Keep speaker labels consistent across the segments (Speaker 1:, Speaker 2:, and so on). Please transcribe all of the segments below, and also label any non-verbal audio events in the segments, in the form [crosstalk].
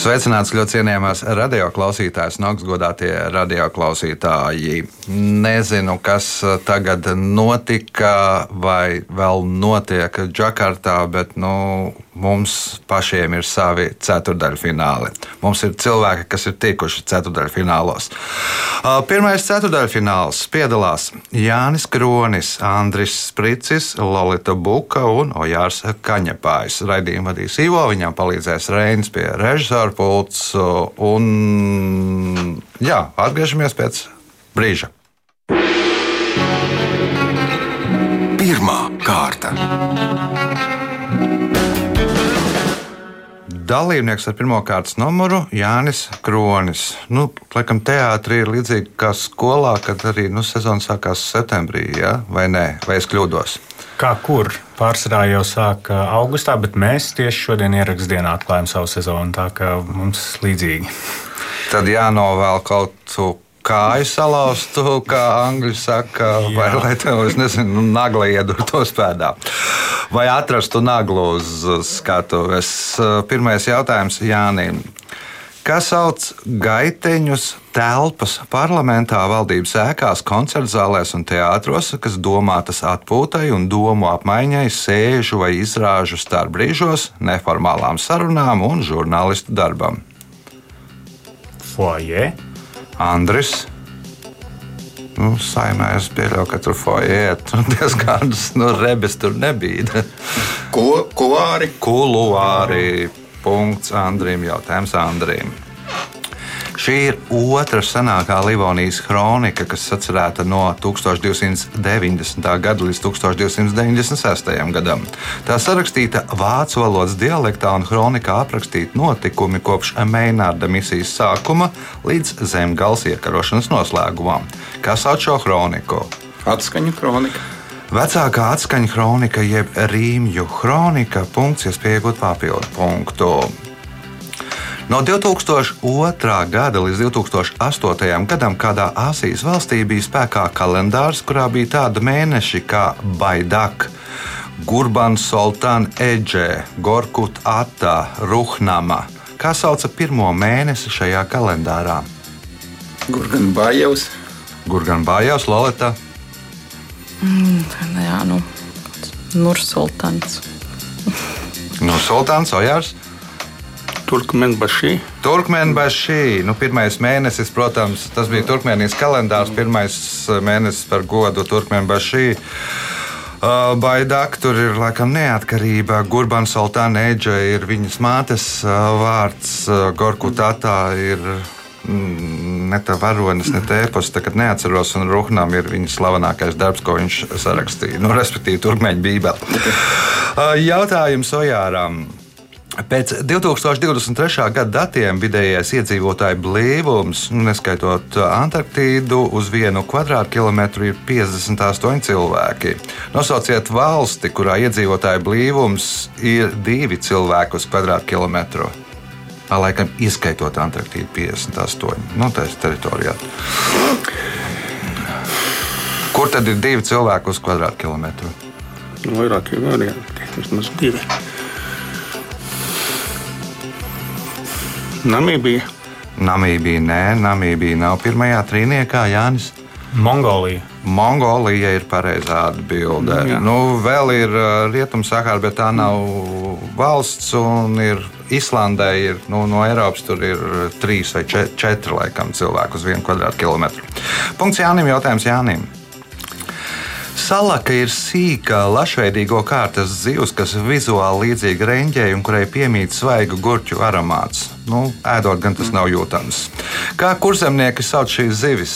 Speaker 1: Sveicināts ļoti cienījamās radioklausītājas, no augstgadātie radioklausītāji. Nezinu, kas tagad notika vai vēl notiek Džakartā, bet nu, mums pašiem ir savi ceturdaļfināli. Mums ir cilvēki, kas ir tikuši ceturdaļfinālos. Pirmais ceturdaļfināls piedalās Jānis Kronis, Andris Spricis, Lolita Buka un Ojārs Kaņepājs. Raidījumu vadīs Ivo, viņam palīdzēs Reinis pie režisora pults. Un, jā, atgriežamies pēc brīža. Pirmā kārta. Dalībnieks ar pirmā kārtas numuru Jānis Kronis. Nu, laikam, teātrī ir līdzīgi kā skolā, kad arī nu, sezona sākās septembrī, ja? vai nē, vai es kļūdos?
Speaker 2: Kā kur? Pārsvarā jau sāka augustā, bet mēs tieši šodien ierakstām dienā atklājam savu sezonu. Tā kā mums līdzīgi.
Speaker 1: Tad jānovēl kaut ko kāju salauztu, kā angļu saka, Jā. vai lai tev, es nezinu, nu, nagla iedurtos pēdā. Vai atrastu naglu uz skatuves? Pirmais jautājums Jānim. Kas sauc gaiteņus telpas parlamentā, valdības ēkās, koncertzālēs un teātros, kas domātas atpūtai un domu apmaiņai, sēžu vai izrāžu starp brīžos, neformālām sarunām un žurnālistu darbam?
Speaker 2: Foyer.
Speaker 1: Andris. Nu, saimē es pieļauju, ka tur fojē tur [laughs] diezgan nu, rebes tur nebija.
Speaker 3: Ko, kuluāri?
Speaker 1: Kuluāri. Punkts Andrim. Jautājums Andrim. Šī ir otra senākā Livonijas kronika, kas sacerēta no 1290. gada līdz 1296. gadam. Tā sarakstīta vācu valodas dialektā un kronikā aprakstīta notikumi kopš Meinārda misijas sākuma līdz zemgals iekarošanas noslēgumam. Kas sauc šo kroniku?
Speaker 3: Atskaņu kronika.
Speaker 1: Vecākā atskaņa kronika, jeb rīmju kronika, punkts, iespēja iegūt papildu punktu. No 2002. gada līdz 2008. gadam kādā Āzijas valstī bija spēkā kalendārs, kurā bija tāda mēneši kā Baidak. Gurban Sultan Eģe, Gorkut Ata, Ruhnama. Kā sauca pirmo mēnesi šajā kalendārā?
Speaker 3: Gurgan Bājevs.
Speaker 1: Gurgan Bājevs, Lolita.
Speaker 4: Mm, jā, nu, Nursultāns.
Speaker 1: Nursultāns, Ojārs.
Speaker 3: Turkmenbašī.
Speaker 1: Turkmenbašī. Nu, pirmais mēnesis, protams, tas bija Turkmenijas kalendārs. Pirmais eh, mēnesis par godu Turkmenbašī. Uh, Baidāk tur ir laikam neatkarība. Gurban Sultāna Eģe ir viņas mātes uh, vārds. Uh, Gorkutātā ir mm, ne tā varonis, ne tēpos, tagad neatceros, un Ruhnam ir viņa slavenākais darbs, ko viņš sarakstīja. Nu, respektīvi, turkmeņu bībeli. Jautājums Ojāram. Pēc 2023. gada datiem vidējais iedzīvotāju blīvums, nu, neskaitot Antarktīdu, uz vienu kvadrātkilometru ir 58 cilvēki. Nosauciet valsti, kurā iedzīvotāju blīvums ir 2 cilvēki uz kvadrātkilometru. Tā laikam ieskaitot Antarktīdu 58. No tās teritorijā. Kur tad ir divi cilvēki uz kvadrātkilometru?
Speaker 3: Vairākie varianti, vismaz divi. Namībija.
Speaker 1: Namībija nē, Namībija nav pirmajā trīniekā, Jānis.
Speaker 2: Mongolija.
Speaker 1: Mongolija ir pareizā atbilde. Jā. Nu, vēl ir uh, Rietum-Sahara, bet tā nav valsts. Ir Islandē ir nu, no Eiropas tur ir trīs vai četri laikam, cilvēki uz vienu kvadrātkilometru. Punkts Jānim. Jautājums Jānim. Salaka ir sīka, lašveidīgo kārtas zivs, kas vizuāli līdzīga reņģei un kurai piemīt svaigu gurķu aromāts. Nu, ēdot, gan tas nav jūtams. Kā kurzemnieki sauc šīs zivis?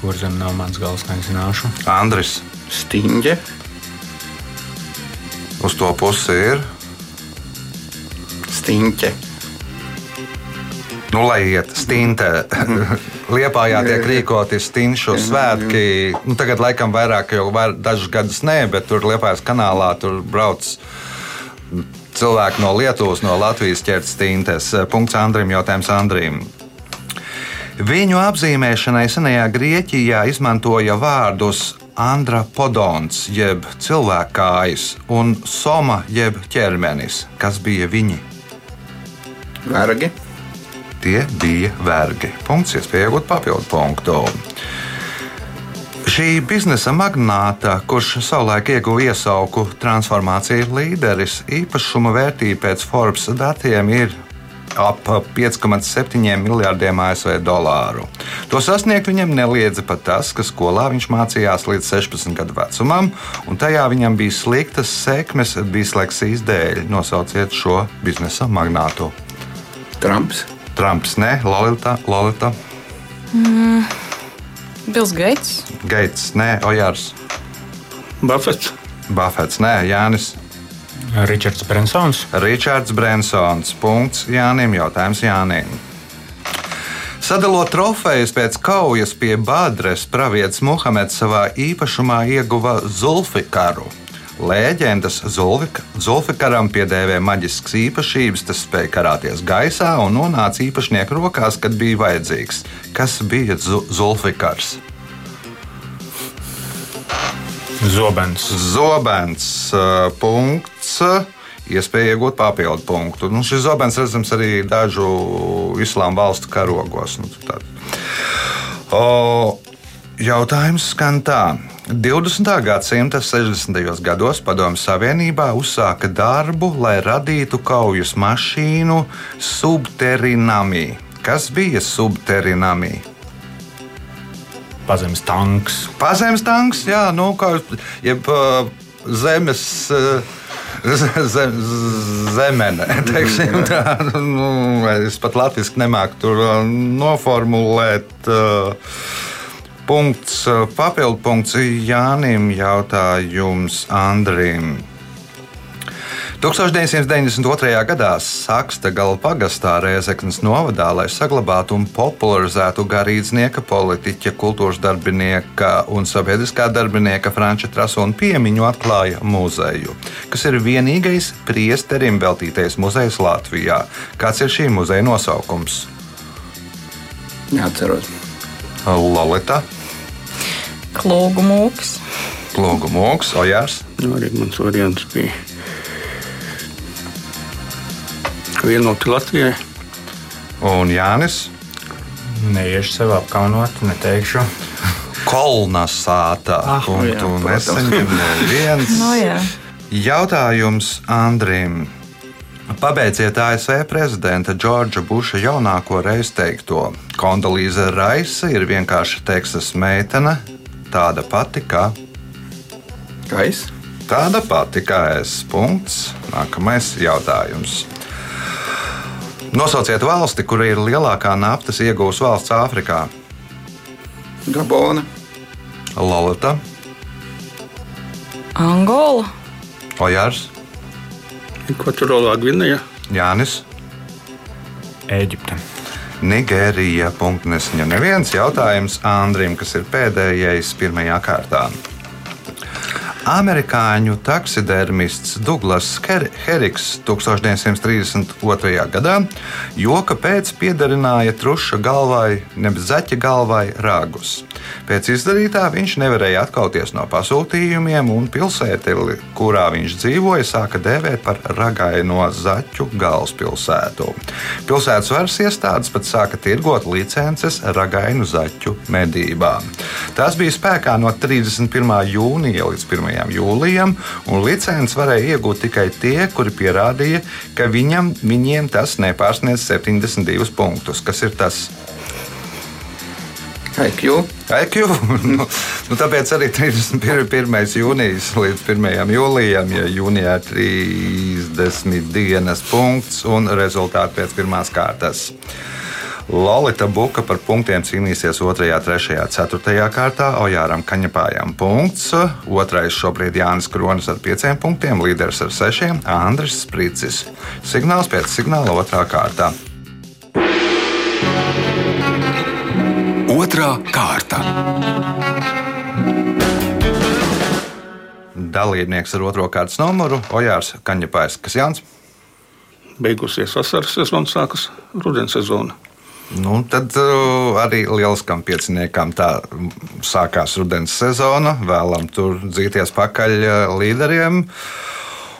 Speaker 2: Kurzem nav mans gals, nezināšu.
Speaker 1: Andris.
Speaker 3: Stīņģe.
Speaker 1: Uz to pusi ir.
Speaker 3: Stīņķe.
Speaker 1: Nu, lai iet stintē. [laughs] Liepājā tiek rīkoti stinšu svētki. Nu, tagad, laikam, vairāk jau var, dažus gadus nē, bet tur Liepājas kanālā tur brauc cilvēki no Lietuvas, no Latvijas ķert stintes. Punkts Andrim, jautājums Andrim. Viņu apzīmēšanai senajā Grieķijā izmantoja vārdus Andrapodons, jeb cilvēkājas, un Soma, jeb ķermenis. Kas bija viņi?
Speaker 3: Vergi.
Speaker 1: Tie bija vergi. Punkts, iespēja iegūt papildu punktu. Šī biznesa magnāta, kurš savulaik ieguva iesauku transformācijas līderis, īpašuma vērtība pēc Forbes datiem ir ap 5,7 miljardiem ASV dolāru. To sasniegt viņam neliedza pat tas, ka skolā viņš mācījās līdz 16 gadu vecumam, un tajā viņam bija sliktas sekmes disleksijas dēļ. Nosauciet šo biznesa magnātu.
Speaker 3: Trumps.
Speaker 1: Trumps, ne Lolita. Lolita.
Speaker 4: Bills Gates.
Speaker 1: Gaits, nē, Ojārs,
Speaker 3: Buffets.
Speaker 1: Buffets, nē, Jānis.
Speaker 2: Ričards Brensons.
Speaker 1: Ričards Brensons. Punkts Jānim. Jautājums Jānim. Sadalot trofejas pēc kaujas pie Badres, pravietis Muhameds savā īpašumā ieguva Zulfikaru. Lēģendas Zulfik Zulfikaram piedēvē maģiskas īpašības, tas spēja karāties gaisā un nonāca īpašnieku rokās, kad bija vajadzīgs. Kas bija Zu Zulfikars?
Speaker 2: Zobens.
Speaker 1: Zobens punkts. Iespēja iegūt papildu punktu. Nu, šis zobens redzams arī dažu islāma valstu karogos. Nu, o, jautājums skan tā. 20. gadsimta 60. gados Padomju Savienībā uzsāka darbu, lai radītu kaujas mašīnu subterinamī. Kas bija subterinamī?
Speaker 2: Pazemes tanks.
Speaker 1: Pazemes tanks, jā, nu, kā jeb, uh, zemes. Uh, Zem, zemene, [laughs] teiksim, tā, nu, es pat latviešu nemāku tur noformulēt. Uh, punkts, papildu punkts Jānim, jautājums Andrim. 1992. gadā Saksta gala pagastā Rēzeknas novadā, lai saglabātu un popularizētu garīdznieka, politiķa, kultūras darbinieka un sabiedriskā darbinieka Franča Trasona piemiņu atklāja muzeju, kas ir vienīgais priesterim veltītais muzejs Latvijā. Kāds ir šī muzeja nosaukums?
Speaker 3: Neatceros.
Speaker 1: Lolita,
Speaker 4: Klūgu mūks.
Speaker 1: Lūgu Mūks, Ojārs,
Speaker 3: Nu, arī mans variants bija. Vienoti Latvijai.
Speaker 1: un Jānis.
Speaker 2: Neiešu sev apkaunot, neteikšu. [laughs]
Speaker 1: Kolnasāta.
Speaker 2: Ah,
Speaker 1: Punktu
Speaker 3: jā, protams.
Speaker 1: nesaņem neviens. [laughs]
Speaker 4: No, jā.
Speaker 1: Jautājums Andrim. Pabeidziet ASV prezidenta Džordža Buša jaunāko reizi teikto. Kondolīza Raisa ir vienkārši Teksas meitene, tāda pati kā
Speaker 3: Kais.
Speaker 1: tāda pati kā es. Punkts. Nākamais jautājums. Nosauciet valsti, kur ir lielākā naftas iegūs valsts Āfrikā.
Speaker 3: Gabona.
Speaker 1: Lolita,
Speaker 4: Angola.
Speaker 1: Ojārs,
Speaker 3: Ekvatoriālā Gvinēja.
Speaker 1: Jānis.
Speaker 2: Eģipte.
Speaker 1: Nigērija. Punkts nesaņem neviens jautājums Andrim, kas ir pēdējais pirmajā kārtā. Amerikāņu taksidermists Douglas Her- Heriks 1932. gadā joka pēc piedarināja truša galvai, nevis zaķa galvai, ragus. Pēc izdarītā viņš nevarēja atkauties no pasūtījumiem, un pilsēti, kurā viņš dzīvoja, sāka dēvēt par ragaino zaķu galvaspilsētu. Pilsētas varas iestādes pat sāka tirgot licences ragainu zaķu medībām. Tas bija spēkā no 31. jūnija līdz 1. Jūlijam, un licences varēja iegūt tikai tie, kuri pierādīja, ka viņam, viņiem tas nepārsniedz 72 punktus. Kas ir tas?
Speaker 3: IQ.
Speaker 1: IQ. [laughs] nu, nu, tāpēc arī 31. jūnijas līdz 1. jūlijam, ja jūnijā ir 30 dienas punkts un rezultāti pēc pirmās kārtas. Lolita Buka par punktiem cīnīsies 2, 3, 4 kārtā, Ojāram Kaņepājam punkts. Otrais šobrīd Jānis Kronis ar 5 punktiem, līderis ar 6, Andris Spricis. Signāls pēc signāla 2 kārtā.
Speaker 5: Otra kārta.
Speaker 1: Dalībnieks ar otro kārtas numuru Ojārs Kaņepājs. Kas Jānis?
Speaker 3: Beigusies vasaras sezona, sākas rudens sezona.
Speaker 1: Nu, tad uh, arī lieliskam pieciniekam tā sākās rudens sezona. Vēlam tur dzīties pakaļ uh, līderiem.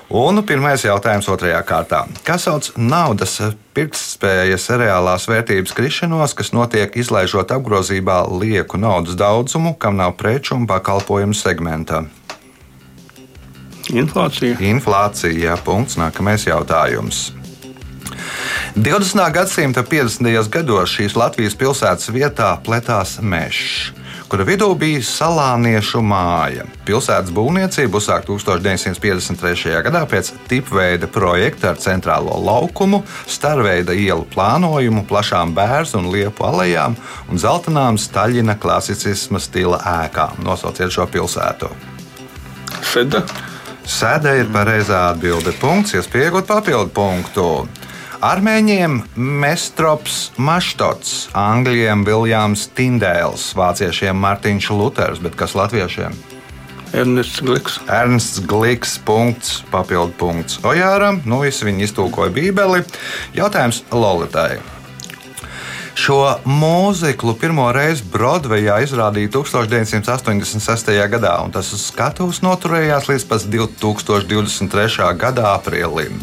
Speaker 1: Un pirmais jautājums otrajā kārtā. Kā sauc naudas pirktspējas reālās vērtības krišanos, kas notiek izlaižot apgrozībā lieku naudas daudzumu, kam nav preču un pakalpojumu segmenta?
Speaker 3: Inflācija.
Speaker 1: Inflācija. Punkts. Nākamais jautājums. 20. gadsimta 50. gados šīs Latvijas pilsētas vietā pletās mežs kura vidū bija salāniešu māja. Pilsētas būvniecība uzsākta 1953. gadā pēc tipveida projekta ar centrālo laukumu, starveida ielu plānojumu, plašām bērnu un liepu alejām un zeltainām Staļina klasicisma stila ēkām. Nosauciet šo pilsētu.
Speaker 3: Sēda.
Speaker 1: Sēde ir pareizā atbilde. Punkts, iespējot papildu punktu. Armēņiem Mestrops Maštots, Angļiem Viljams Tindēls, Vāciešiem Mārtiņš Luters, bet kas Latviešiem?
Speaker 3: Ernsts Gliks.
Speaker 1: Ernsts Gliks, punkts, papildu punkts Ojāram. Nu, visi viņi iztūkoja Bībeli. Jautājums Lolitai. Šo mūziklu pirmo reizi Broadwayā izrādīja 1986. gadā, un tas uz skatuves noturējās līdz 2023. gada aprīlim.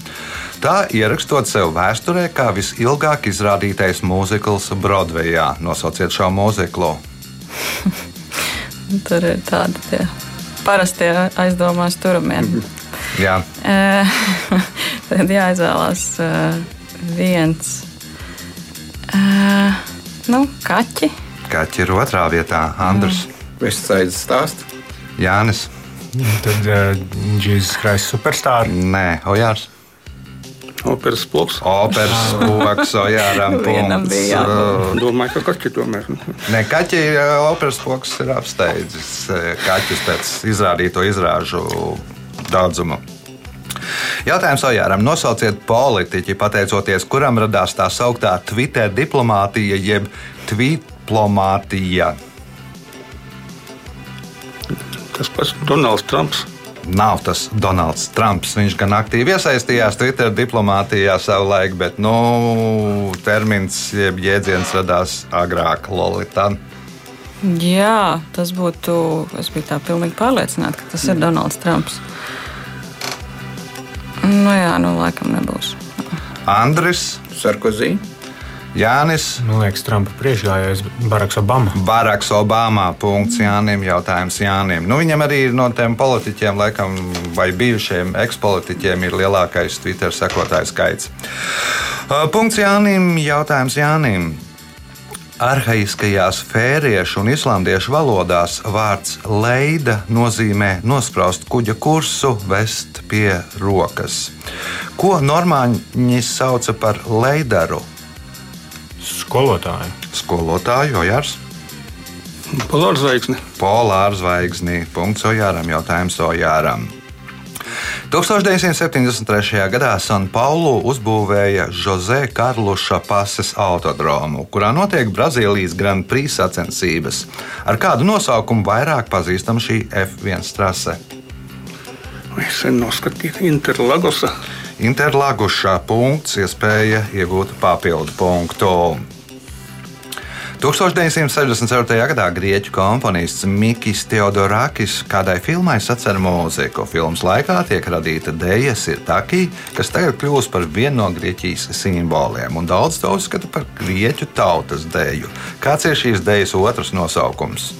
Speaker 1: Tā ierakstot sev vēsturē kā visilgāk izrādītais mūzikls Broadwayā. Nosauciet šo mūziklu. [laughs]
Speaker 4: Tur ir tādi tie parastie aizdomās turamie.
Speaker 1: Jā. [laughs]
Speaker 4: Tad jāizvēlās viens. Nu, kaķi.
Speaker 1: Kaķi ir otrā vietā. Andrs.
Speaker 5: Vestsaidas stāsts.
Speaker 1: Jānis.
Speaker 2: Tad Jēzus uh, Kristus superstar.
Speaker 1: Nē, Ojārs.
Speaker 3: Operas spoks.
Speaker 1: Operas.
Speaker 4: Vienam bija jābūt.
Speaker 3: Domāju, ka kaķi tomēr.
Speaker 1: Nē, kaķi operas spoks ir apsteidzis kaķus pēc izrādīto izrāžu daudzumu. Jautājums Ojāram. Nosauciet politiķi, pateicoties kuram radās tā sauktā Twitter diplomātija jeb tvītlomātija.
Speaker 3: Tas pats Donalds Trumps.
Speaker 1: Nav tas Donalds Trumps. Viņš gan aktīvi iesaistījās Twitter diplomātijā savulaik, bet nu, termins jeb jēdziens radās agrāk Lolita.
Speaker 4: Jā, tas būtu. Es biju tā pilnīgi pārliecināta, ka tas ir Donalds Trumps. Nu, jā, nu, laikam nebūs.
Speaker 1: Andris,
Speaker 5: Sarkozī.
Speaker 1: Jānis,
Speaker 2: Man liekas, Trumpa priekšgājējs Baraks Obama.
Speaker 1: Baraks Obama. Punkts Jānim. Jautājums Jānim. Nu, viņam arī no tiem politiķiem, laikam, vai bijušiem ekspolitiķiem, ir lielākais Twitter sekotāju skaits. Uh, Punkts Jānim. Jautājums Jānim. Arhaiskajās fēriešu un islandiešu valodās vārds leida nozīmē nospraust kuģa kursu, vest pie rokas. Ko normāņi sauca par leidaru?
Speaker 2: Skolotāju.
Speaker 1: Skolotāju Ojārs.
Speaker 3: Polāra zvaigzne.
Speaker 1: Polāra zvaigznī. Punkts Ojāram. Jautājums Ojāram. 1973. gadā Sanpaulu uzbūvēja Jose Karluša pases autodromu, kurā notiek Brazīlijas Grand Prix sacensības. Ar kādu nosaukumu vairāk pazīstama šī F1 trase?
Speaker 3: Es sen noskatīju Interlagosa.
Speaker 1: Interlagušā punkts, iespēja iegūt papildu punktu. 1964. gadā grieķu komponists Mikls Teodorakis kādai filmai sacer mūziku. Filmas laikā tiek radīta dēļa Sirtaki, kas tagad kļūst par vienu no Grieķijas simboliem, un daudz to uzskata par grieķu tautas dēļu. Kāds ir šīs dēļas otrs nosaukums?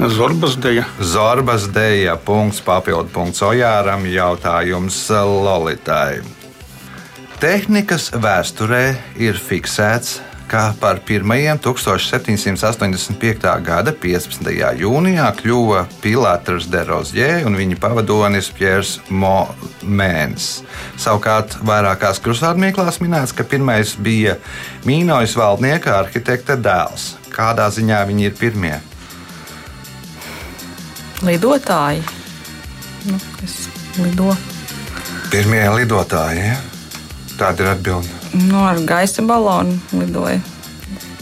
Speaker 3: Zorbas deja.
Speaker 1: Zorbas dēļa punkts, papildu punkts Ojāram, jautājums Lolitai. Tehnikas vēsturē ir fiksēts, ka par pirmajiem 1785. gada 15. jūnijā kļuva Pilārs de Rozjē un viņa pavadonis Piers Momēns. Savukārt vairākās krustādmieklās minēts, ka pirmais bija Mīnojas valdnieka arhitekta dēls. Kādā ziņā viņi ir pirmie?
Speaker 4: Lidotāji. Nu, lido
Speaker 1: Pirmie lidotāji. Ja? Tāda ir atbilde.
Speaker 4: Nu, ar gaisa balonu lidoja.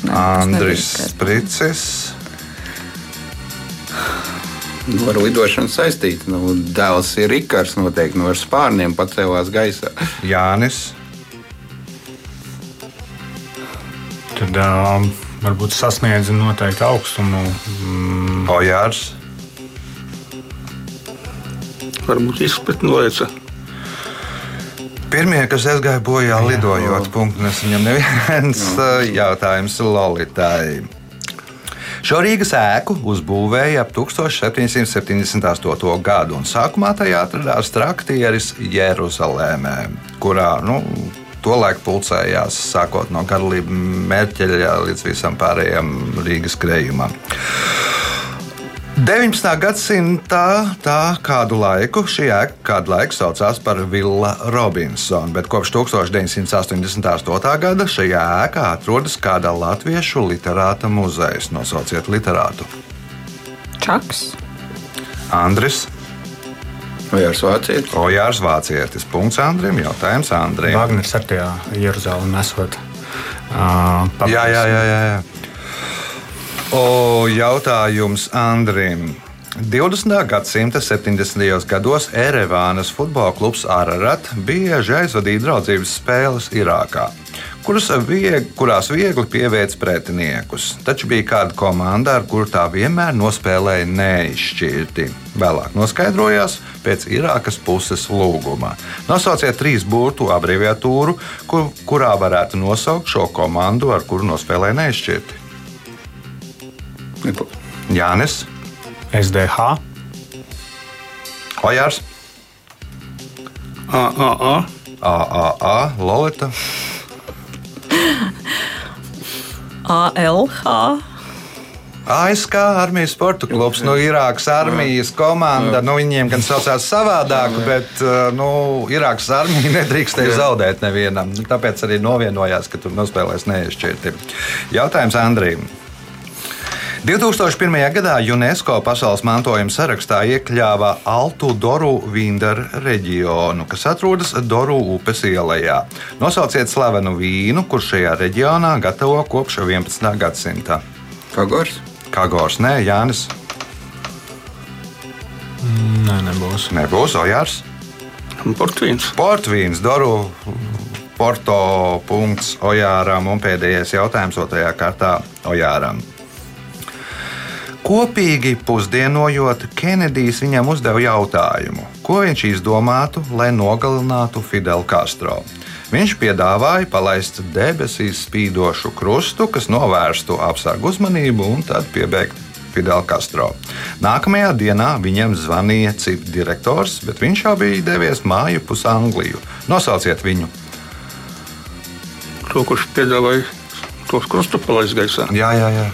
Speaker 4: Tas
Speaker 1: Andris. Spricis.
Speaker 5: Nu, ar lidošanu saistīta. Nu, dēls ir Rikards, noteikti no ar spārniem pacēlās gaisā.
Speaker 1: Jānis.
Speaker 2: Tad um, varbūt sasniedz noteikti augstumu. Mm,
Speaker 1: Ojārs.
Speaker 3: varbūt izpratni lieca.
Speaker 1: Pirmie, kas aizgāja bojā lidojot, punkts. Viņam neviens jautājums Lolitai. Šo Rīgas ēku uzbūvēja ap 1778. gadu, un sākumā tajā atradās traktieris Jeruzalemē, kurā nu, tolaik pulcējās sākot no Karlība Merķeļa līdz visam pārējiem Rīgas krējumam. 19. gadsimtā tā kādu laiku šī ēka kādu laiku saucās par Villa Robinsona, bet kopš 1988. gada šajā ēkā atrodas kāda latviešu literāta muzeja. Nosauciet literātu.
Speaker 4: Čaks.
Speaker 1: Andris.
Speaker 5: Ojārs Vācietis.
Speaker 1: Ojārs Vācietis. Punkts Andrim. Jautājums Andrim.
Speaker 2: Wagners ar tajā Jeruzalemē esot. Uh,
Speaker 1: jā, jā, jā, jā, jā. O, jautājums Andrim. 20. gadsimta 70. gados Erevānas futbola klubs Ararat bieži aizvadīja draudzības spēles Irākā, kuras vieg, kurās viegli pievērst pretiniekus. Taču bija kāda komanda, ar kuru tā vienmēr nospēlēja neizšķirti. Vēlāk noskaidrojās pēc Irākas puses lūguma. Nosauciet trīs burtu abreviatūru, kur, kurā varētu nosaukt šo komandu, ar kuru nospēlēja neizšķirti. Jānis.
Speaker 2: SDH.
Speaker 1: Ojārs.
Speaker 3: AAA.
Speaker 1: AAA. Lolita.
Speaker 4: ALH.
Speaker 1: ASK armijas sporta klubs, no Irākas armijas komanda. Nu, viņiem gan saucās savādāk, bet nu, Irākas armija nedrīkstēja zaudēt nevienam. Tāpēc arī novienojās, ka tur nospēlēs neizšķirti. Jautājums Andrijam. 2001. gadā UNESCO pasaules mantojuma sarakstā iekļāva Altu Doru Vindaru reģionu, kas atrodas Doru upes ielā. Nosauciet slavenu vīnu, kurš šajā reģionā gatavo kopš 11. gadsimta.
Speaker 5: Kagors.
Speaker 1: Kagors, nē, Jānis.
Speaker 2: Nē, nebūs.
Speaker 1: Nebūs Ojārs.
Speaker 3: Portvīns.
Speaker 1: Portvīns, Doru. Porto punkts Ojāram un pēdējais jautājums otrajā kārtā Ojāram. Kopīgi pusdienojot, Kenedijs viņam uzdeva jautājumu, ko viņš izdomātu, lai nogalinātu Fidelu Castro. Viņš piedāvāja palaist debesīs spīdošu krustu, kas novērstu apsargu uzmanību un tad piebeigt Fidelu Castro. Nākamajā dienā viņam zvanīja CIP direktors, bet viņš jau bija devies māju pus Angliju. Nosauciet viņu!
Speaker 3: To, kurš piedāvāja tos krustu palaist gaisā.
Speaker 1: Jā, jā, jā.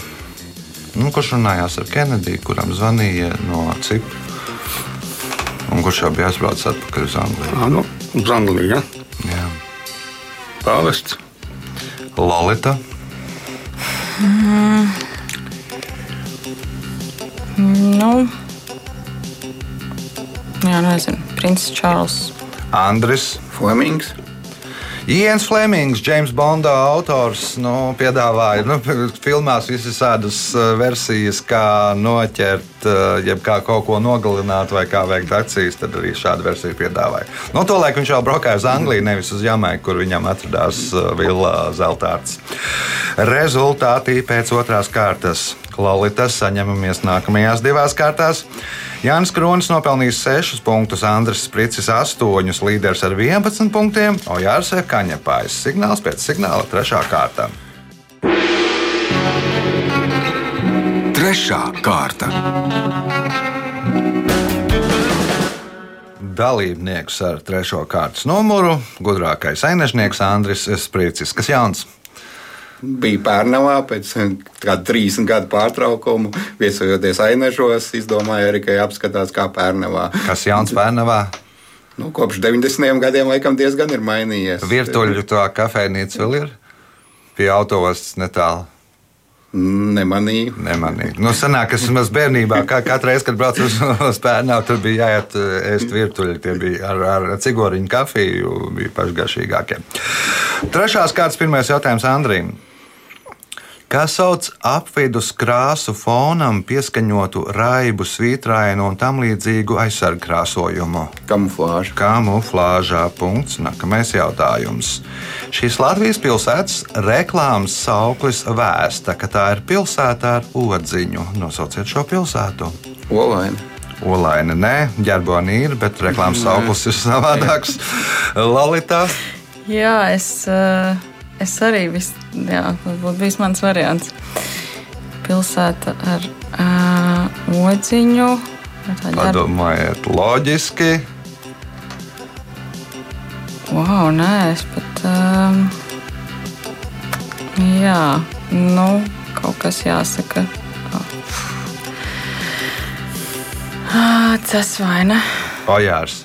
Speaker 1: Nu, kurš runājās ar Kenediju, kuram zvanīja no CIP? Un kurš jau bija aizbraucis atpakaļ uz Angliju?
Speaker 3: À, nu, uz Angliju. Ja?
Speaker 1: Jā.
Speaker 3: Pāvests.
Speaker 1: Lolita.
Speaker 4: Nu, jā, nezinu. Princis Čārls.
Speaker 1: Andris.
Speaker 5: Flemings.
Speaker 1: Iens Flemings, James Bonda autors, nu, piedāvāja nu, filmās visādas uh, versijas, kā noķert, uh, jeb kā kaut ko nogalināt, vai kā veikt akcijas. Tad arī šādu versiju piedāvāja. No to laiku viņš jau braukāja uz Angliju, nevis uz Jamaiku, kur viņam atradās uh, Villa Zeltārs. Rezultāti pēc otrās kārtas. Lolitas saņemamies nākamajās divās kārtās. Jānis Kronis nopelnījis 6 punktus, Andris Spricis 8, līderis ar 11 punktiem, Ojārs Kaņepājs. Signāls pēc signāla 3. kārta.
Speaker 6: Trešā kārta.
Speaker 1: Dalībnieks ar 3. kārtas numuru - gudrākais ainažnieks Andris Spricis. Kas jauns?
Speaker 5: Bija Pērnavā pēc [laughs] kāda 30 gadu pārtraukuma, viesojoties Ainažos, izdomāja arī, ka jāapskatās kā Pērnavā.
Speaker 1: Kas jauns Pērnavā?
Speaker 5: Nu, kopš 90. gadiem laikam diezgan ir mainījies.
Speaker 1: Virtuļu to kafejnīca vēl ir pie autostas netālu.
Speaker 5: Nemanīju.
Speaker 1: Nemanīju. Nu, sanāk, ka vismaz bērnībā, kā katru reizi, kad braucu uz, uz Pērnau, tur bija jāiet eh, ēst virtuļi. Tie bija ar, ar cigoriņu kafiju, bija paši garšīgākie. Trešās kārtas pirmais jautājums Andrijam. Kā sauc apvidus krāsu fonam pieskaņotu raibu, svītrainu un tam līdzīgu aizsargu krāsojumu?
Speaker 5: Kamuflāža.
Speaker 1: Kamuflāžā. Punkts. Nākamais jautājums. Šīs Latvijas pilsētas reklāmas sauklis vēsta, ka tā ir pilsēta ar odziņu. Nosauciet šo pilsētu.
Speaker 5: Olaini.
Speaker 1: Olaina nē, ģerboni ir, bet reklāmas sauklis ir savādāks. [laughs] Lalita.
Speaker 4: Jā, es, eh, es arī vis, jā, būtu bijis mans variants. Pilsēta ar uh, odziņu.
Speaker 1: Padomājiet, loģiski.
Speaker 4: Wow, nē, es pat. Um, jā, nu, kaut kas jāsaka. Tas vai ne?
Speaker 1: Ojārs.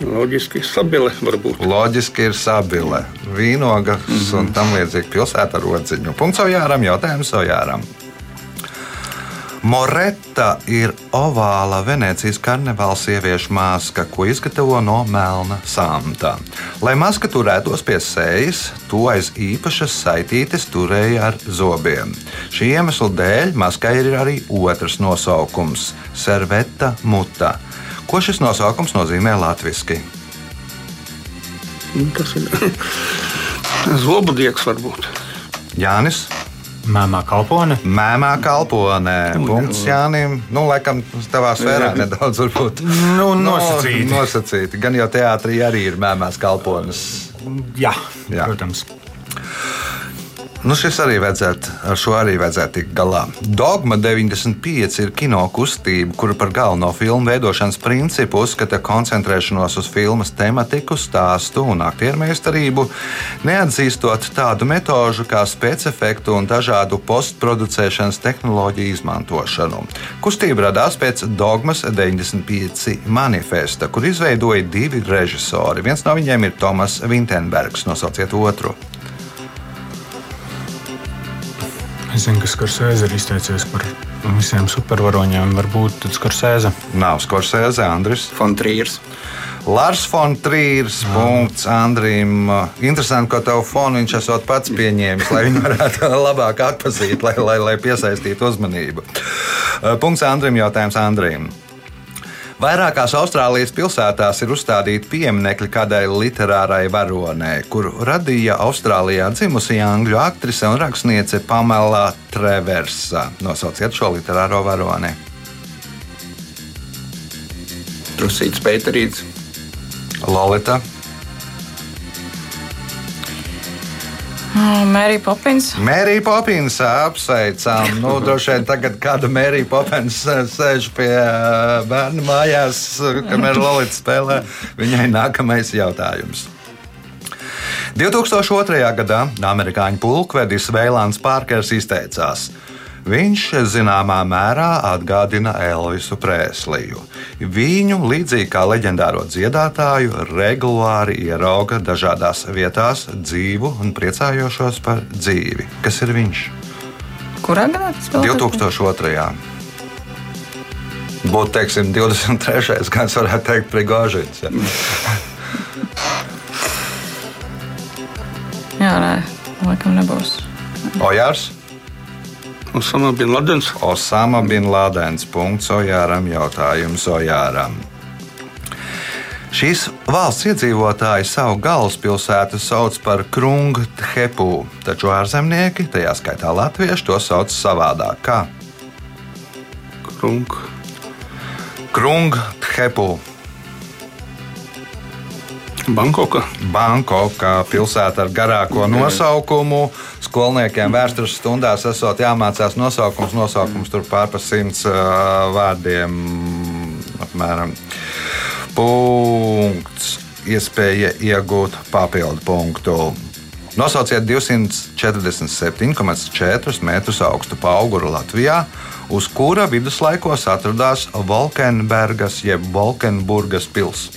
Speaker 3: Loģiski stabili varbūt.
Speaker 1: Loģiski ir sabile, vīnogas mm -hmm. un tam līdzīgi pilsēta ar odziņu. Punkts Ojāram, jautājums Ojāram. Moretta ir ovāla Venecijas karnevāla sieviešu maska, ko izgatavo no melna samta. Lai maska turētos pie sejas, to aiz īpašas saitītes turēja ar zobiem. Šī iemesla dēļ maskai ir arī otrs nosaukums - serveta muta. Ko šis nosaukums nozīmē latviešu?
Speaker 3: Tas ir [laughs] zobudiegs varbūt.
Speaker 1: Jānis.
Speaker 2: Mēmā kalpone.
Speaker 1: Mēmā kalponē. Punkts Jānim. Nu, laikam, tavā sfērā nedaudz varbūt.
Speaker 2: Nu, nosacīti.
Speaker 1: No, nosacīti. Gan jau teātrī arī ir mēmās kalpones. Jā.
Speaker 2: Jā. protams.
Speaker 1: Nu, šis arī vajadzētu, ar šo arī vajadzētu tikt galā. Dogma 95 ir kino kustība, kura par galveno filmu veidošanas principu uzskata koncentrēšanos uz filmas tematiku, stāstu un aktieru meistarību, neatzīstot tādu metožu kā specifektu un dažādu postproducēšanas tehnoloģiju izmantošanu. Kustība radās pēc Dogmas 95 manifesta, kur izveidoja divi režisori. Viens no viņiem ir Tomas Vintenbergs, nosauciet otru.
Speaker 2: Es zinu, ka Skorsēze ir izteicies par visiem supervaroņiem. Varbūt tas Skorsēze.
Speaker 1: Nav Skorsēze, Andris.
Speaker 5: Fontrīrs.
Speaker 1: Lars Fontrīrs. Punkts Andrim. Interesanti, ko tev fonu viņš esot pats pieņēmis, lai viņu varētu [laughs] labāk atpazīt, lai, lai, lai piesaistītu uzmanību. Punkts Andrim. Jautājums Andrim. Vairākās Austrālijas pilsētās ir uzstādīti pieminekļi kādai literārai varonei, kuru radīja Austrālijā dzimusi angļu aktrise un rakstniece Pamela Treversa. Nosauciet šo literāro varoni.
Speaker 5: Trusīts Pēterīts.
Speaker 1: Lolita.
Speaker 4: Mērija Popins.
Speaker 1: Mērija Popins apsveicam. Nu, [laughs] droši vien tagad kāda Mērija Popins sēž pie ā, bērnu mājās, kamēr [laughs] Lorita spēlē. Viņai nākamais jautājums. 2002. gadā amerikāņu pulkvedis Veilāns Pārkers izteicās. Viņš zināmā mērā atgādina Elvisu Prēsliju. Viņu, līdzīgi kā leģendāro dziedātāju, regulāri ierauga dažādās vietās dzīvu un priecājošos par dzīvi. Kas ir viņš?
Speaker 4: Kurā gadā tas bija?
Speaker 1: 2002. Būtu, teiksim, 23. gads, varētu teikt, Prigāžins. Ja.
Speaker 4: Jā, nē, laikam nebūs.
Speaker 1: Ojārs,
Speaker 3: Osama bin Ladens.
Speaker 1: Osama bin Ladens. Punkts Ojāram, jautājums Ojāram. Šīs valsts iedzīvotāji savu galvaspilsētu sauc par Krungthepu, taču ārzemnieki, tajā skaitā latvieši, to sauc savādāk. Kā
Speaker 3: Krunk.
Speaker 1: Krungthepu.
Speaker 3: Bankoka.
Speaker 1: Bankokā pilsēta ar garāko nosaukumu. Skolniekiem vēstures stundās esot jāmācās nosaukums. Nosaukums tur pārpa simts vārdiem. Apmēram. Punkts. Iespēja iegūt papildu punktu. Nosauciet 247,4 metrus augstu auguru Latvijā, uz kura viduslaikos atradās Volkenbergas jeb Volkenburgas pilsēta.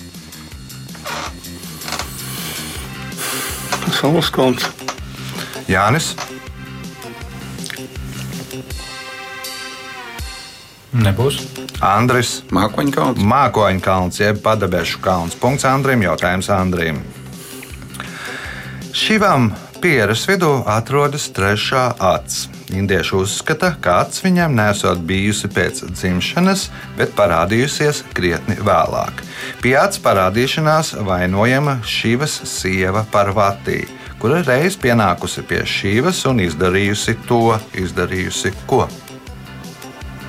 Speaker 3: Saules kalns.
Speaker 1: Jānis.
Speaker 2: Nebūs.
Speaker 1: Andris.
Speaker 5: Mākoņkalns.
Speaker 1: Mākoņu kalns, jeb padabešu kalns. Punkts Andrim. Jautājums Andrim. Šivam pieras vidū atrodas trešā acs. Indieši uzskata, ka acs viņam nesot bijusi pēc dzimšanas, bet parādījusies krietni vēlāk. Pie acs parādīšanās vainojama šīs sieva Parvatī, kura reiz pienākusi pie šīs un izdarījusi to, izdarījusi ko.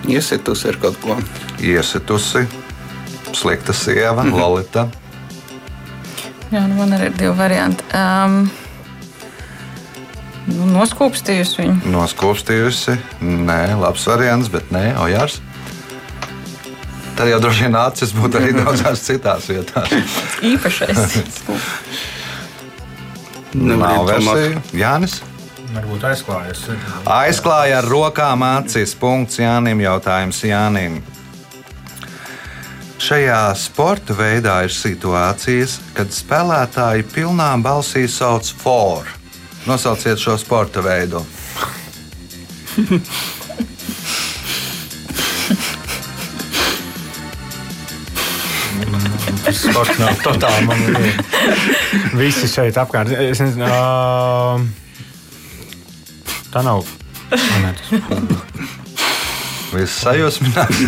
Speaker 5: Iesitusi ar kaut ko.
Speaker 1: Iesitusi, slikta sieva,
Speaker 5: Mhm.
Speaker 1: Lolita.
Speaker 4: Jā, nu man arī ir divi varianti. Um, nu, noskūpstījusi viņu.
Speaker 1: Noskūpstījusi. Nē, labs variants, bet nē, Ojārs. Tad jau droši vien acis būtu arī [laughs] daudzās citās vietās.
Speaker 4: Īpašais. [laughs]
Speaker 1: Nav
Speaker 3: Nevar
Speaker 1: versija. Jānis.
Speaker 2: Varbūt aizklājas.
Speaker 1: Aizklāja ar rokām acis. Punkts Jānim. Jautājums Jānim. Šajā sporta veidā ir situācijas, kad spēlētāji pilnā balsī sauc for. Nosauciet šo sporta veidu. [laughs]
Speaker 2: Sports nav totāli man lieta. Visi šeit apkārt. Es nezinu, ā, tā nav. Nē, tas-
Speaker 1: Viss sajūsmināts.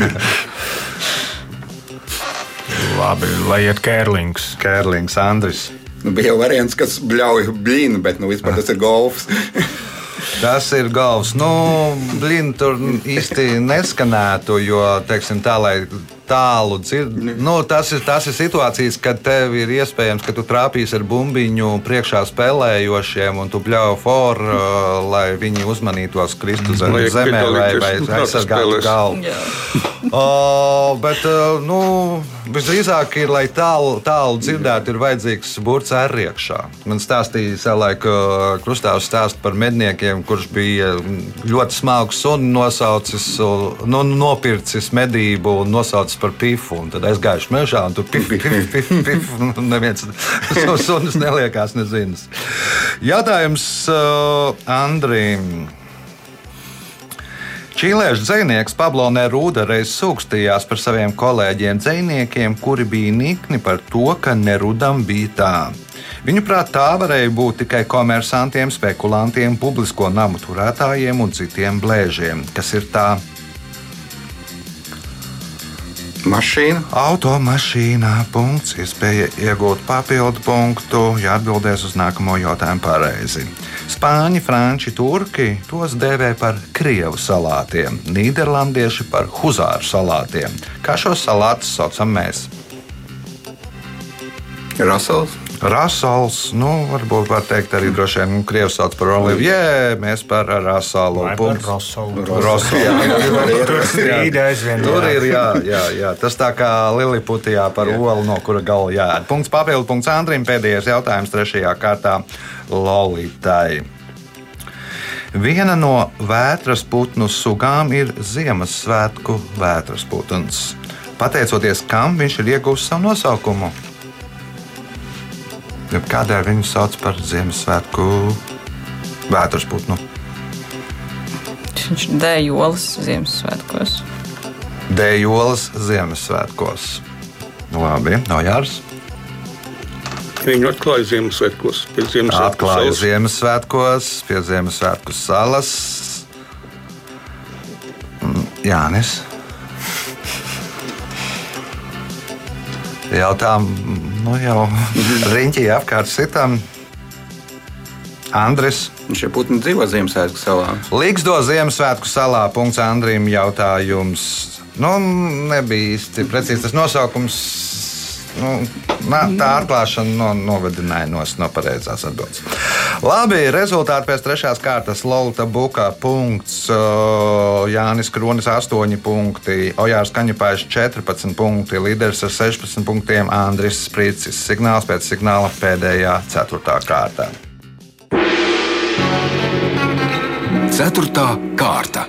Speaker 2: Labi, lai iet kērlings.
Speaker 1: Kērlings, Andris.
Speaker 5: Nu, bija jau variants, kas bļauj blīnu, bet nu, vispār tas ir golfs. [laughs]
Speaker 1: Tas ir galvas. Nu, blīni tur īsti neskanētu, jo, teiksim, tā, lai tālu dzird. Nu, tas, ir, tas ir situācijas, kad tev ir iespējams, ka tu trāpīsi ar bumbiņu priekšā spēlējošiem, un tu bļauj foru, uh, lai viņi uzmanītos kristu zem
Speaker 3: Lai
Speaker 1: zemē vai, vai [laughs] aizsargātu galvu. O, bet, uh, nu, visdrīzāk, ir, lai tālu, tālu dzirdētu, ir vajadzīgs burts ar iekšā. Man stāstīja savulaik uh, Krustāvs stāst par medniekiem, kurš bija ļoti smagu sunu nosaucis, nu, nopircis medību un nosaucis par pifu. Un tad aizgājuši mežā un tur pif, pif, pif, pif. un Neviens [laughs] savus sunus neliekās nezinas. Jautājums uh, Andrim. Čīliešu dzinieks Pablo Neruda reiz sūkstījās par saviem kolēģiem dziniekiem, kuri bija nikni par to, ka Nerudam bija tā. Viņuprāt, tā varēja būt tikai komersantiem, spekulantiem, publisko namu turētājiem un citiem blēžiem. Kas ir tā?
Speaker 5: Mašīna.
Speaker 1: Automašīnā punkts, iespēja iegūt papildu punktu, ja atbildēs uz nākamo jautājumu pareizi. Spāņi, franči, turki tos dēvē par krievu salātiem, nīderlandieši par huzāru salātiem. Kā šos salātus saucam mēs?
Speaker 5: Rasels.
Speaker 1: Rasals, nu, varbūt var teikt arī droši vien, krievu sauc par olivie, mēs par.
Speaker 5: Jā, jā, jā, jā.
Speaker 2: Tur
Speaker 1: ir, jā, jā, jā. tas tā kā Liliputijā par olu, no kura gala jāēd. Punkts papildu punkts Andrim. Pēdējais jautājums trešajā kārtā Lolitai. Viena no vētras putnu sugām ir Ziemassvētku vētras putns. Pateicoties kam viņš ir ieguvis savu nosaukumu? Kādēļ viņu sauc par Ziemassvētku vētras putnu?
Speaker 4: Viņš ir dējolis Ziemassvētkos.
Speaker 1: Dejolas Ziemassvētkos. Labi, no Jārs.
Speaker 3: Viņu atklāja Ziemassvētkos. Ziemassvētku
Speaker 1: Atklāja
Speaker 3: salas.
Speaker 1: Ziemassvētkos, pie Ziemassvētku salas. Mm, Jānis. [laughs] Jautājām, nu jau riņķī apkārt sitam. Andris.
Speaker 5: Šie putni dzīvo Ziemassvētku salā.
Speaker 1: Līgsdo Ziemassvētku salā. Punkts Andrim. Jautājums. Nu, nebija īsti precīzi tas nosaukums. Nu, nā, tā atklāšana no, novedināja nos no pareizās atbildes. Labi, rezultāti pēc trešās kārtas. Lorita Buka punkts, Jānis Kronis 8 punkti, Ojārs Kaņepājs 14 punkti, līderis ar 16 punktiem Andris Sprīcis. Signāls pēc signāla pēdējā ceturtā kārtā.
Speaker 6: Ceturtā kārta.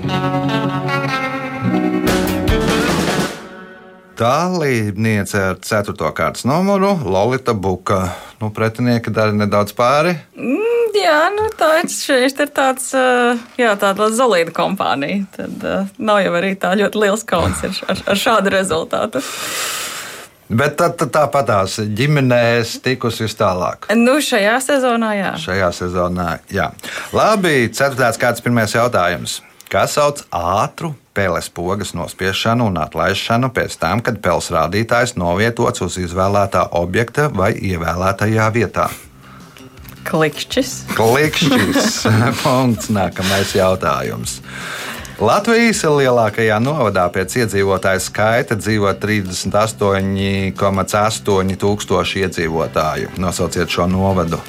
Speaker 1: Dalībniece ar 4. kārtas numuru Lorita Buka. Nu, pretinieki dara nedaudz pāri.
Speaker 4: Mm, Jā, nu tā ir šeit ir tāds, uh, jā, tāda zelīta kompānija. Tad uh, nav jau arī tā ļoti liels kauns ar, ar, ar šādu rezultātu.
Speaker 1: Bet tad, tad tāpatās ģimenēs tikus vis tālāk.
Speaker 4: Nu, šajā sezonā, jā.
Speaker 1: Šajā sezonā, jā. Labi, ceturtais kārtas pirmais jautājums. Kā sauc ātru peles pogas nospiešanu un atlaišanu pēc tam, kad peles rādītājs novietots uz izvēlētā objekta vai ievēlētajā vietā?
Speaker 4: Klikšķis.
Speaker 1: Klikšķis. [laughs] Punkts. Nākamais jautājums. Latvijas lielākajā novadā pēc iedzīvotāju skaita dzīvo 38,8 tūkstoši iedzīvotāju. Nosauciet šo novadu.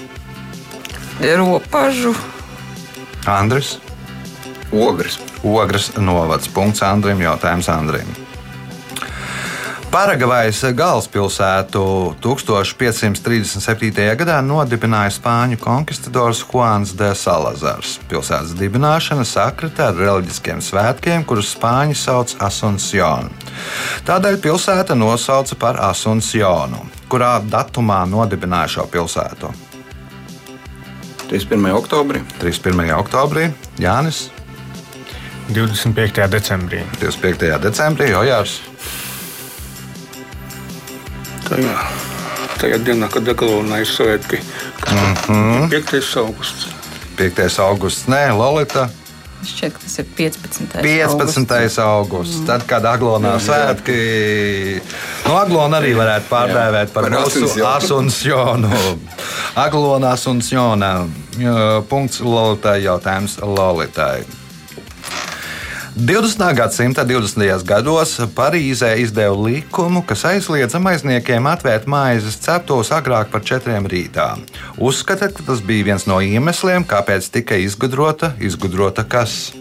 Speaker 4: Ropažu.
Speaker 1: Andris.
Speaker 5: Ogres.
Speaker 1: Ogres novads. Punkts Andrim. Jautājums Andrim. Paragvajas galvaspilsētu 1537. gadā nodibināja spāņu konkistadors Juans de Salazars. Pilsētas dibināšana sakrita ar reliģiskiem svētkiem, kurus spāņi sauc Asuncionu. Tādēļ pilsēta nosauca par Asuncionu, kurā datumā nodibināja šo pilsētu.
Speaker 5: 31. oktobrī.
Speaker 1: 31. oktobrī Jānis,
Speaker 2: 25. decembrī.
Speaker 1: 25. decembrī Ojārs.
Speaker 3: Tajā, tajā dienā, kad Dekalonā ir svētki, mm -hmm. 5. augusts.
Speaker 1: 5. augusts, nē, Lolita.
Speaker 4: Šķiet, ka tas ir 15.
Speaker 1: 15. augusts. Mm. Tad, kad Aglonā svētki, nu, Aglona arī varētu pārdēvēt par
Speaker 5: Asuncionu.
Speaker 1: Asuncionu. Aglonā Asunciona. Jā, Punkts Lolitai, jautājums Lolitai. 20. gadsimta 20. gados Parīzē izdeva likumu, kas aizliedza maizniekiem atvērt maizes ceptos agrāk par 4 rītā. Uzskata, ka tas bija viens no iemesliem, kāpēc tika izgudrota, izgudrota kas?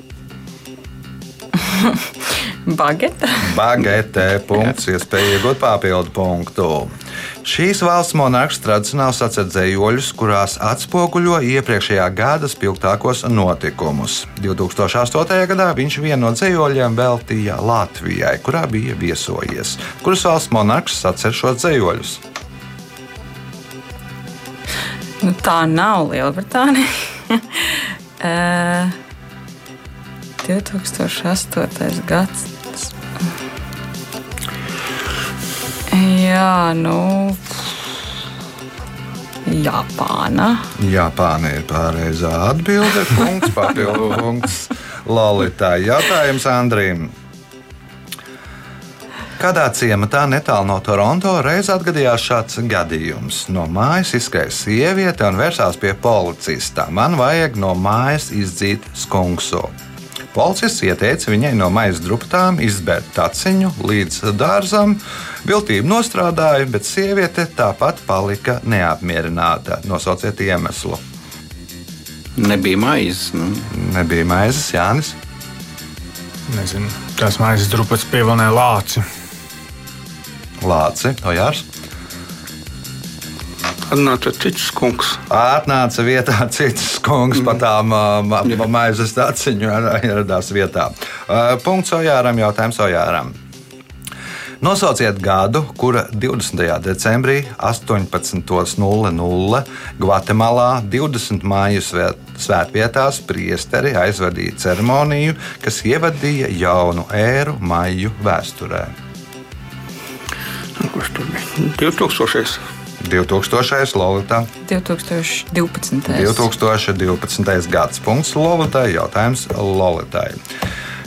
Speaker 1: [laughs]
Speaker 4: Bageta.
Speaker 1: Bagete, punkts, iespēja iegūt papildu punktu. Šīs valsts monarhs tradicionāli sacēla dzējoļus, kurās atspoguļo iepriekšējā gada spilgtākos notikumus. 2008. gadā viņš vienu no dzējoļiem veltīja Latvijai, kurā bija viesojies. Kuras valsts monarhs sacēla šos dzējoļus?
Speaker 4: Nu, tā nav Lielbritānija. [laughs] Eh, 2008. gads. Jā, nu. Japāna.
Speaker 1: Japāna ir pareizā atbilde. [laughs] Punkts, papildu punkts Lalitai. Jautājums Andrim. Kādā ciematā netālu no Toronto reiz atgadījās šāds gadījums. No mājas izskrēja sieviete un vērsās pie policista. Man vajag no mājas izdzīt skunksu. Policists ieteica viņai no maijas druptām izbērt taciņu līdz dārzam. Viltība nostrādāja, bet sieviete tāpat palika neapmierināta. Nosauciet iemeslu.
Speaker 5: Nebija maizes. Nu,
Speaker 1: Nebija maizes, Jānis.
Speaker 2: Nezinu, tās maizes drupas pievilināja lāci.
Speaker 1: Lāci, Ojārs.
Speaker 3: Atnāca cits kungs.
Speaker 1: Atnāca vietā [laughs] cits kungs, pa tām uh, ma ma maizes taciņu ieradās vietā. Uh, Punkts Ojāram, jautājums Ojāram. Nosauciet gadu, kura 20. decembrī 18.00 Gvatemalā 20 māju svēt, svētvietās priesteri aizvadīja ceremoniju, kas ievadīja jaunu ēru maiju vēsturē.
Speaker 3: Nu, Kurš tur bija? 2000.
Speaker 1: 2000. Lolita
Speaker 4: 2012.
Speaker 1: 2012. gads. Punkts Lolitai. Jautājums Lolitai.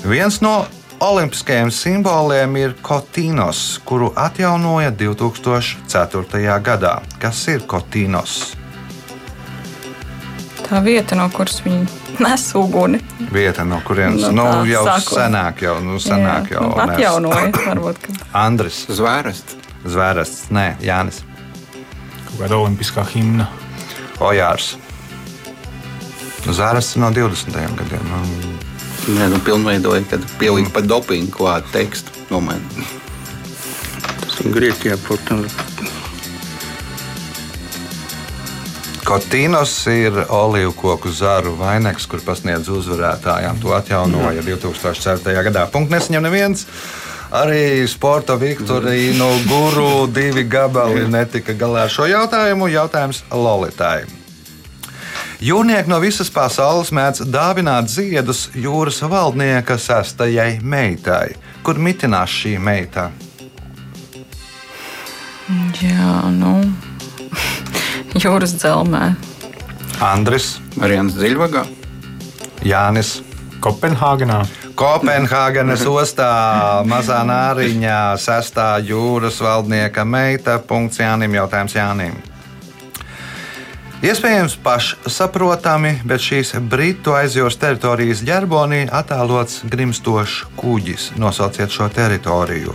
Speaker 1: Viens no olimpiskajiem simboliem ir Kotīnos, kuru atjaunoja 2004. gadā. Kas ir Kotīnos?
Speaker 4: Tā vieta, no kuras viņi nes uguni.
Speaker 1: Vieta, no kurienes
Speaker 4: No
Speaker 1: nu,
Speaker 4: tā
Speaker 1: jau
Speaker 4: sākuma.
Speaker 1: senāk, jau, nu, senāk jau
Speaker 4: nu, atjaunoja. Varbūt, ka
Speaker 1: Andris
Speaker 5: Zvērests.
Speaker 1: Zvērests, nē, Jānis
Speaker 2: Kaut kāda olimpiskā himna.
Speaker 1: Ojārs. Zvērests no 20. gadiem.
Speaker 5: Nē, nu, pilnveidoja, kad pielika pat dopingu klāt tekstu. Nomainīt.
Speaker 3: Tas ir Grieķijā, protams.
Speaker 1: Kotīnos ir olīvu koku zaru vainags, kur pasniedz uzvarētājām. To atjaunoja 2004. gadā. Punkts nesaņem neviens. Arī sporta Viktorīnu guru divi gabali netika galā ar šo jautājumu. Jautājums Lolitai. Jūrnieki no visas pasaules mēdz dāvināt ziedus jūras valdnieka sestajai meitai. Kur mitinās šī meita?
Speaker 4: jā, nu. [laughs] Jūras dzelmē.
Speaker 1: Andris,
Speaker 5: Marians Ziļvagā.
Speaker 1: Jānis.
Speaker 2: Kopenhāgenā.
Speaker 1: Kopenhāgenes [laughs] ostā mazā nāriņā sestā jūras valdnieka meita. Punkts Jānim. Jautājums Jānim. Iespējams, pašsaprotami, bet šīs britu aizjūras teritorijas ģerbonī attēlots grimstošs kuģis. Nosauciet šo teritoriju.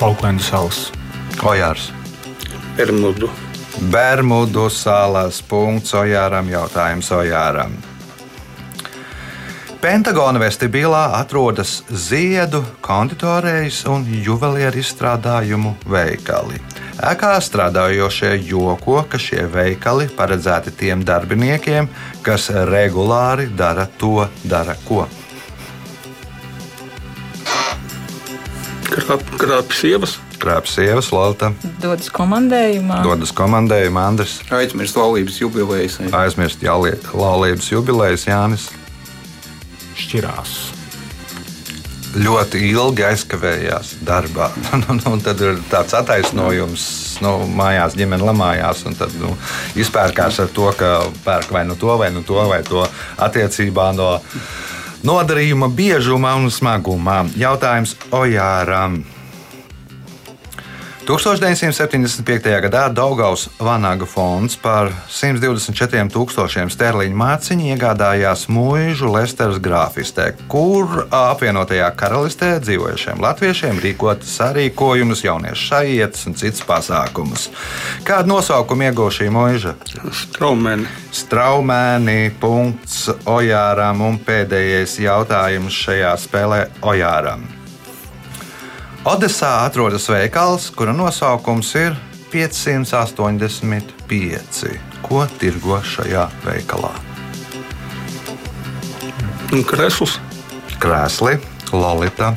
Speaker 2: Falklendu salas.
Speaker 1: Ojārs.
Speaker 3: Bermudu.
Speaker 1: Bermudu salas punkts Ojāram jautājums Ojāram. Pentagona vestibilā atrodas ziedu, konditorijas un juvelieru izstrādājumu veikali. Ēkā strādājošie joko, ka šie veikali paredzēti tiem darbiniekiem, kas regulāri dara to, dara ko.
Speaker 3: Krāp, krāpjas sievas.
Speaker 1: Krāpjas sievas, Lorita,
Speaker 4: Dodas komandējumā.
Speaker 1: dodas komandējuma Andris,
Speaker 5: Aizmirst laulības jubilejas.
Speaker 1: aizmirst laulības jubilejas Jānis.
Speaker 2: Šķirās.
Speaker 1: Ļoti ilgi aizkavējās darbā. Un, [laughs] un tad ir tāds attaisnojums, nu, mājās ģimene lamājās, un tad nu, izpērkās ar to, ka pērk vai nu to, vai nu to, vai to attiecībā no nodarījuma biežuma un smaguma. Jautājums Ojāram. 1975. gadā Daugaus Vanaga fonds par 124 tūkstošiem sterliņu māciņu iegādājās mūžu Lesteras grāfistē, kur apvienotajā karalistē dzīvojušiem latviešiem rīkot sarīkojumus, jauniešu sajietas un citas pasākumus. Kādu nosaukumu ieguva šī mūža?
Speaker 3: Straumēni.
Speaker 1: Straumēni, punkts Ojāram un pēdējais jautājums šajā spēlē Ojāram. Odesā atrodas veikals, kura nosaukums ir 585. Ko tirgo šajā veikalā?
Speaker 3: Un Kresls.
Speaker 1: Krēsli, lolita,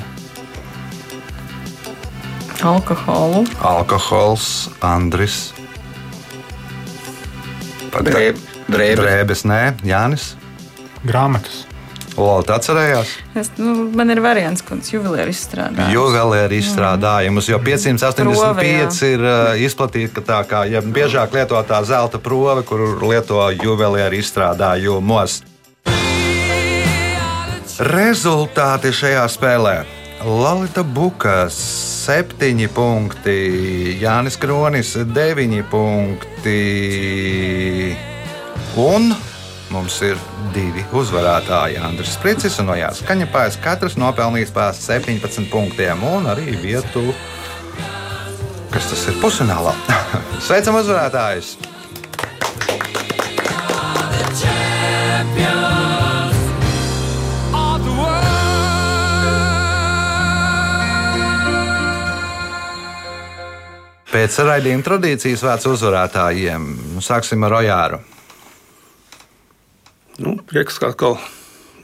Speaker 4: Alkoholu.
Speaker 1: alkohols, Andris,
Speaker 5: Drēb, drēbes.
Speaker 1: drēbes, nē, Jānis.
Speaker 2: Grāmatas.
Speaker 1: Lolita atcerējās.
Speaker 4: Es, nu, man ir variants, kāds juvelieru izstrādā.
Speaker 1: Juvelieru izstrādājumus, jo 585
Speaker 4: Prove,
Speaker 1: ir uh, izplatīta tā kā ja biežāk lietotā zelta prove, kuru lieto juvelieru izstrādājumos. Rezultāti šajā spēlē. Lalita Buka 7 punkti, Jānis Kronis 9 punkti. Un mums ir divi uzvarētāji. Andris Spricis un Ojārs Kaņepājs. Katrs nopelnījis pār 17 punktiem un arī vietu. Kas tas ir pusfinālā? [laughs] Sveicam uzvarētājus! Pēc raidījuma tradīcijas vērts uzvarētājiem. Sāksim ar Ojāru.
Speaker 3: Nu, prieks, kā atkal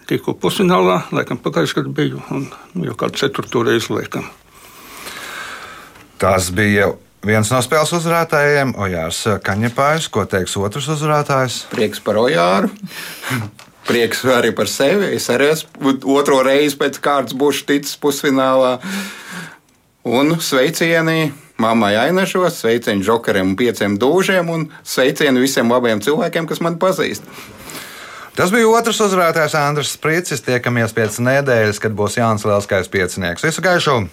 Speaker 3: tiku pusfinālā. Laikam pagājušajā gadā biju. Un, nu, jau kādu ceturto reizi laikam.
Speaker 1: Tas bija viens no spēles uzvarētājiem, Ojārs Kaņepājs. Ko teiks otrs uzvarētājs?
Speaker 5: Prieks par Ojāru. Prieks arī par sevi. Es arī esmu otro reizi pēc kārtas būšu ticis pusfinālā. Un sveicieni mammai Ainešos, sveicieni Džokariem un pieciem dūžiem un sveicieni visiem labiem cilvēkiem, kas mani pazīst.
Speaker 1: Tas bija otrs uzvarētājs Andris Spricis. Tiekamies pēc nedēļas, kad būs Jānis Lielskais piecinieks. Visu gaišu!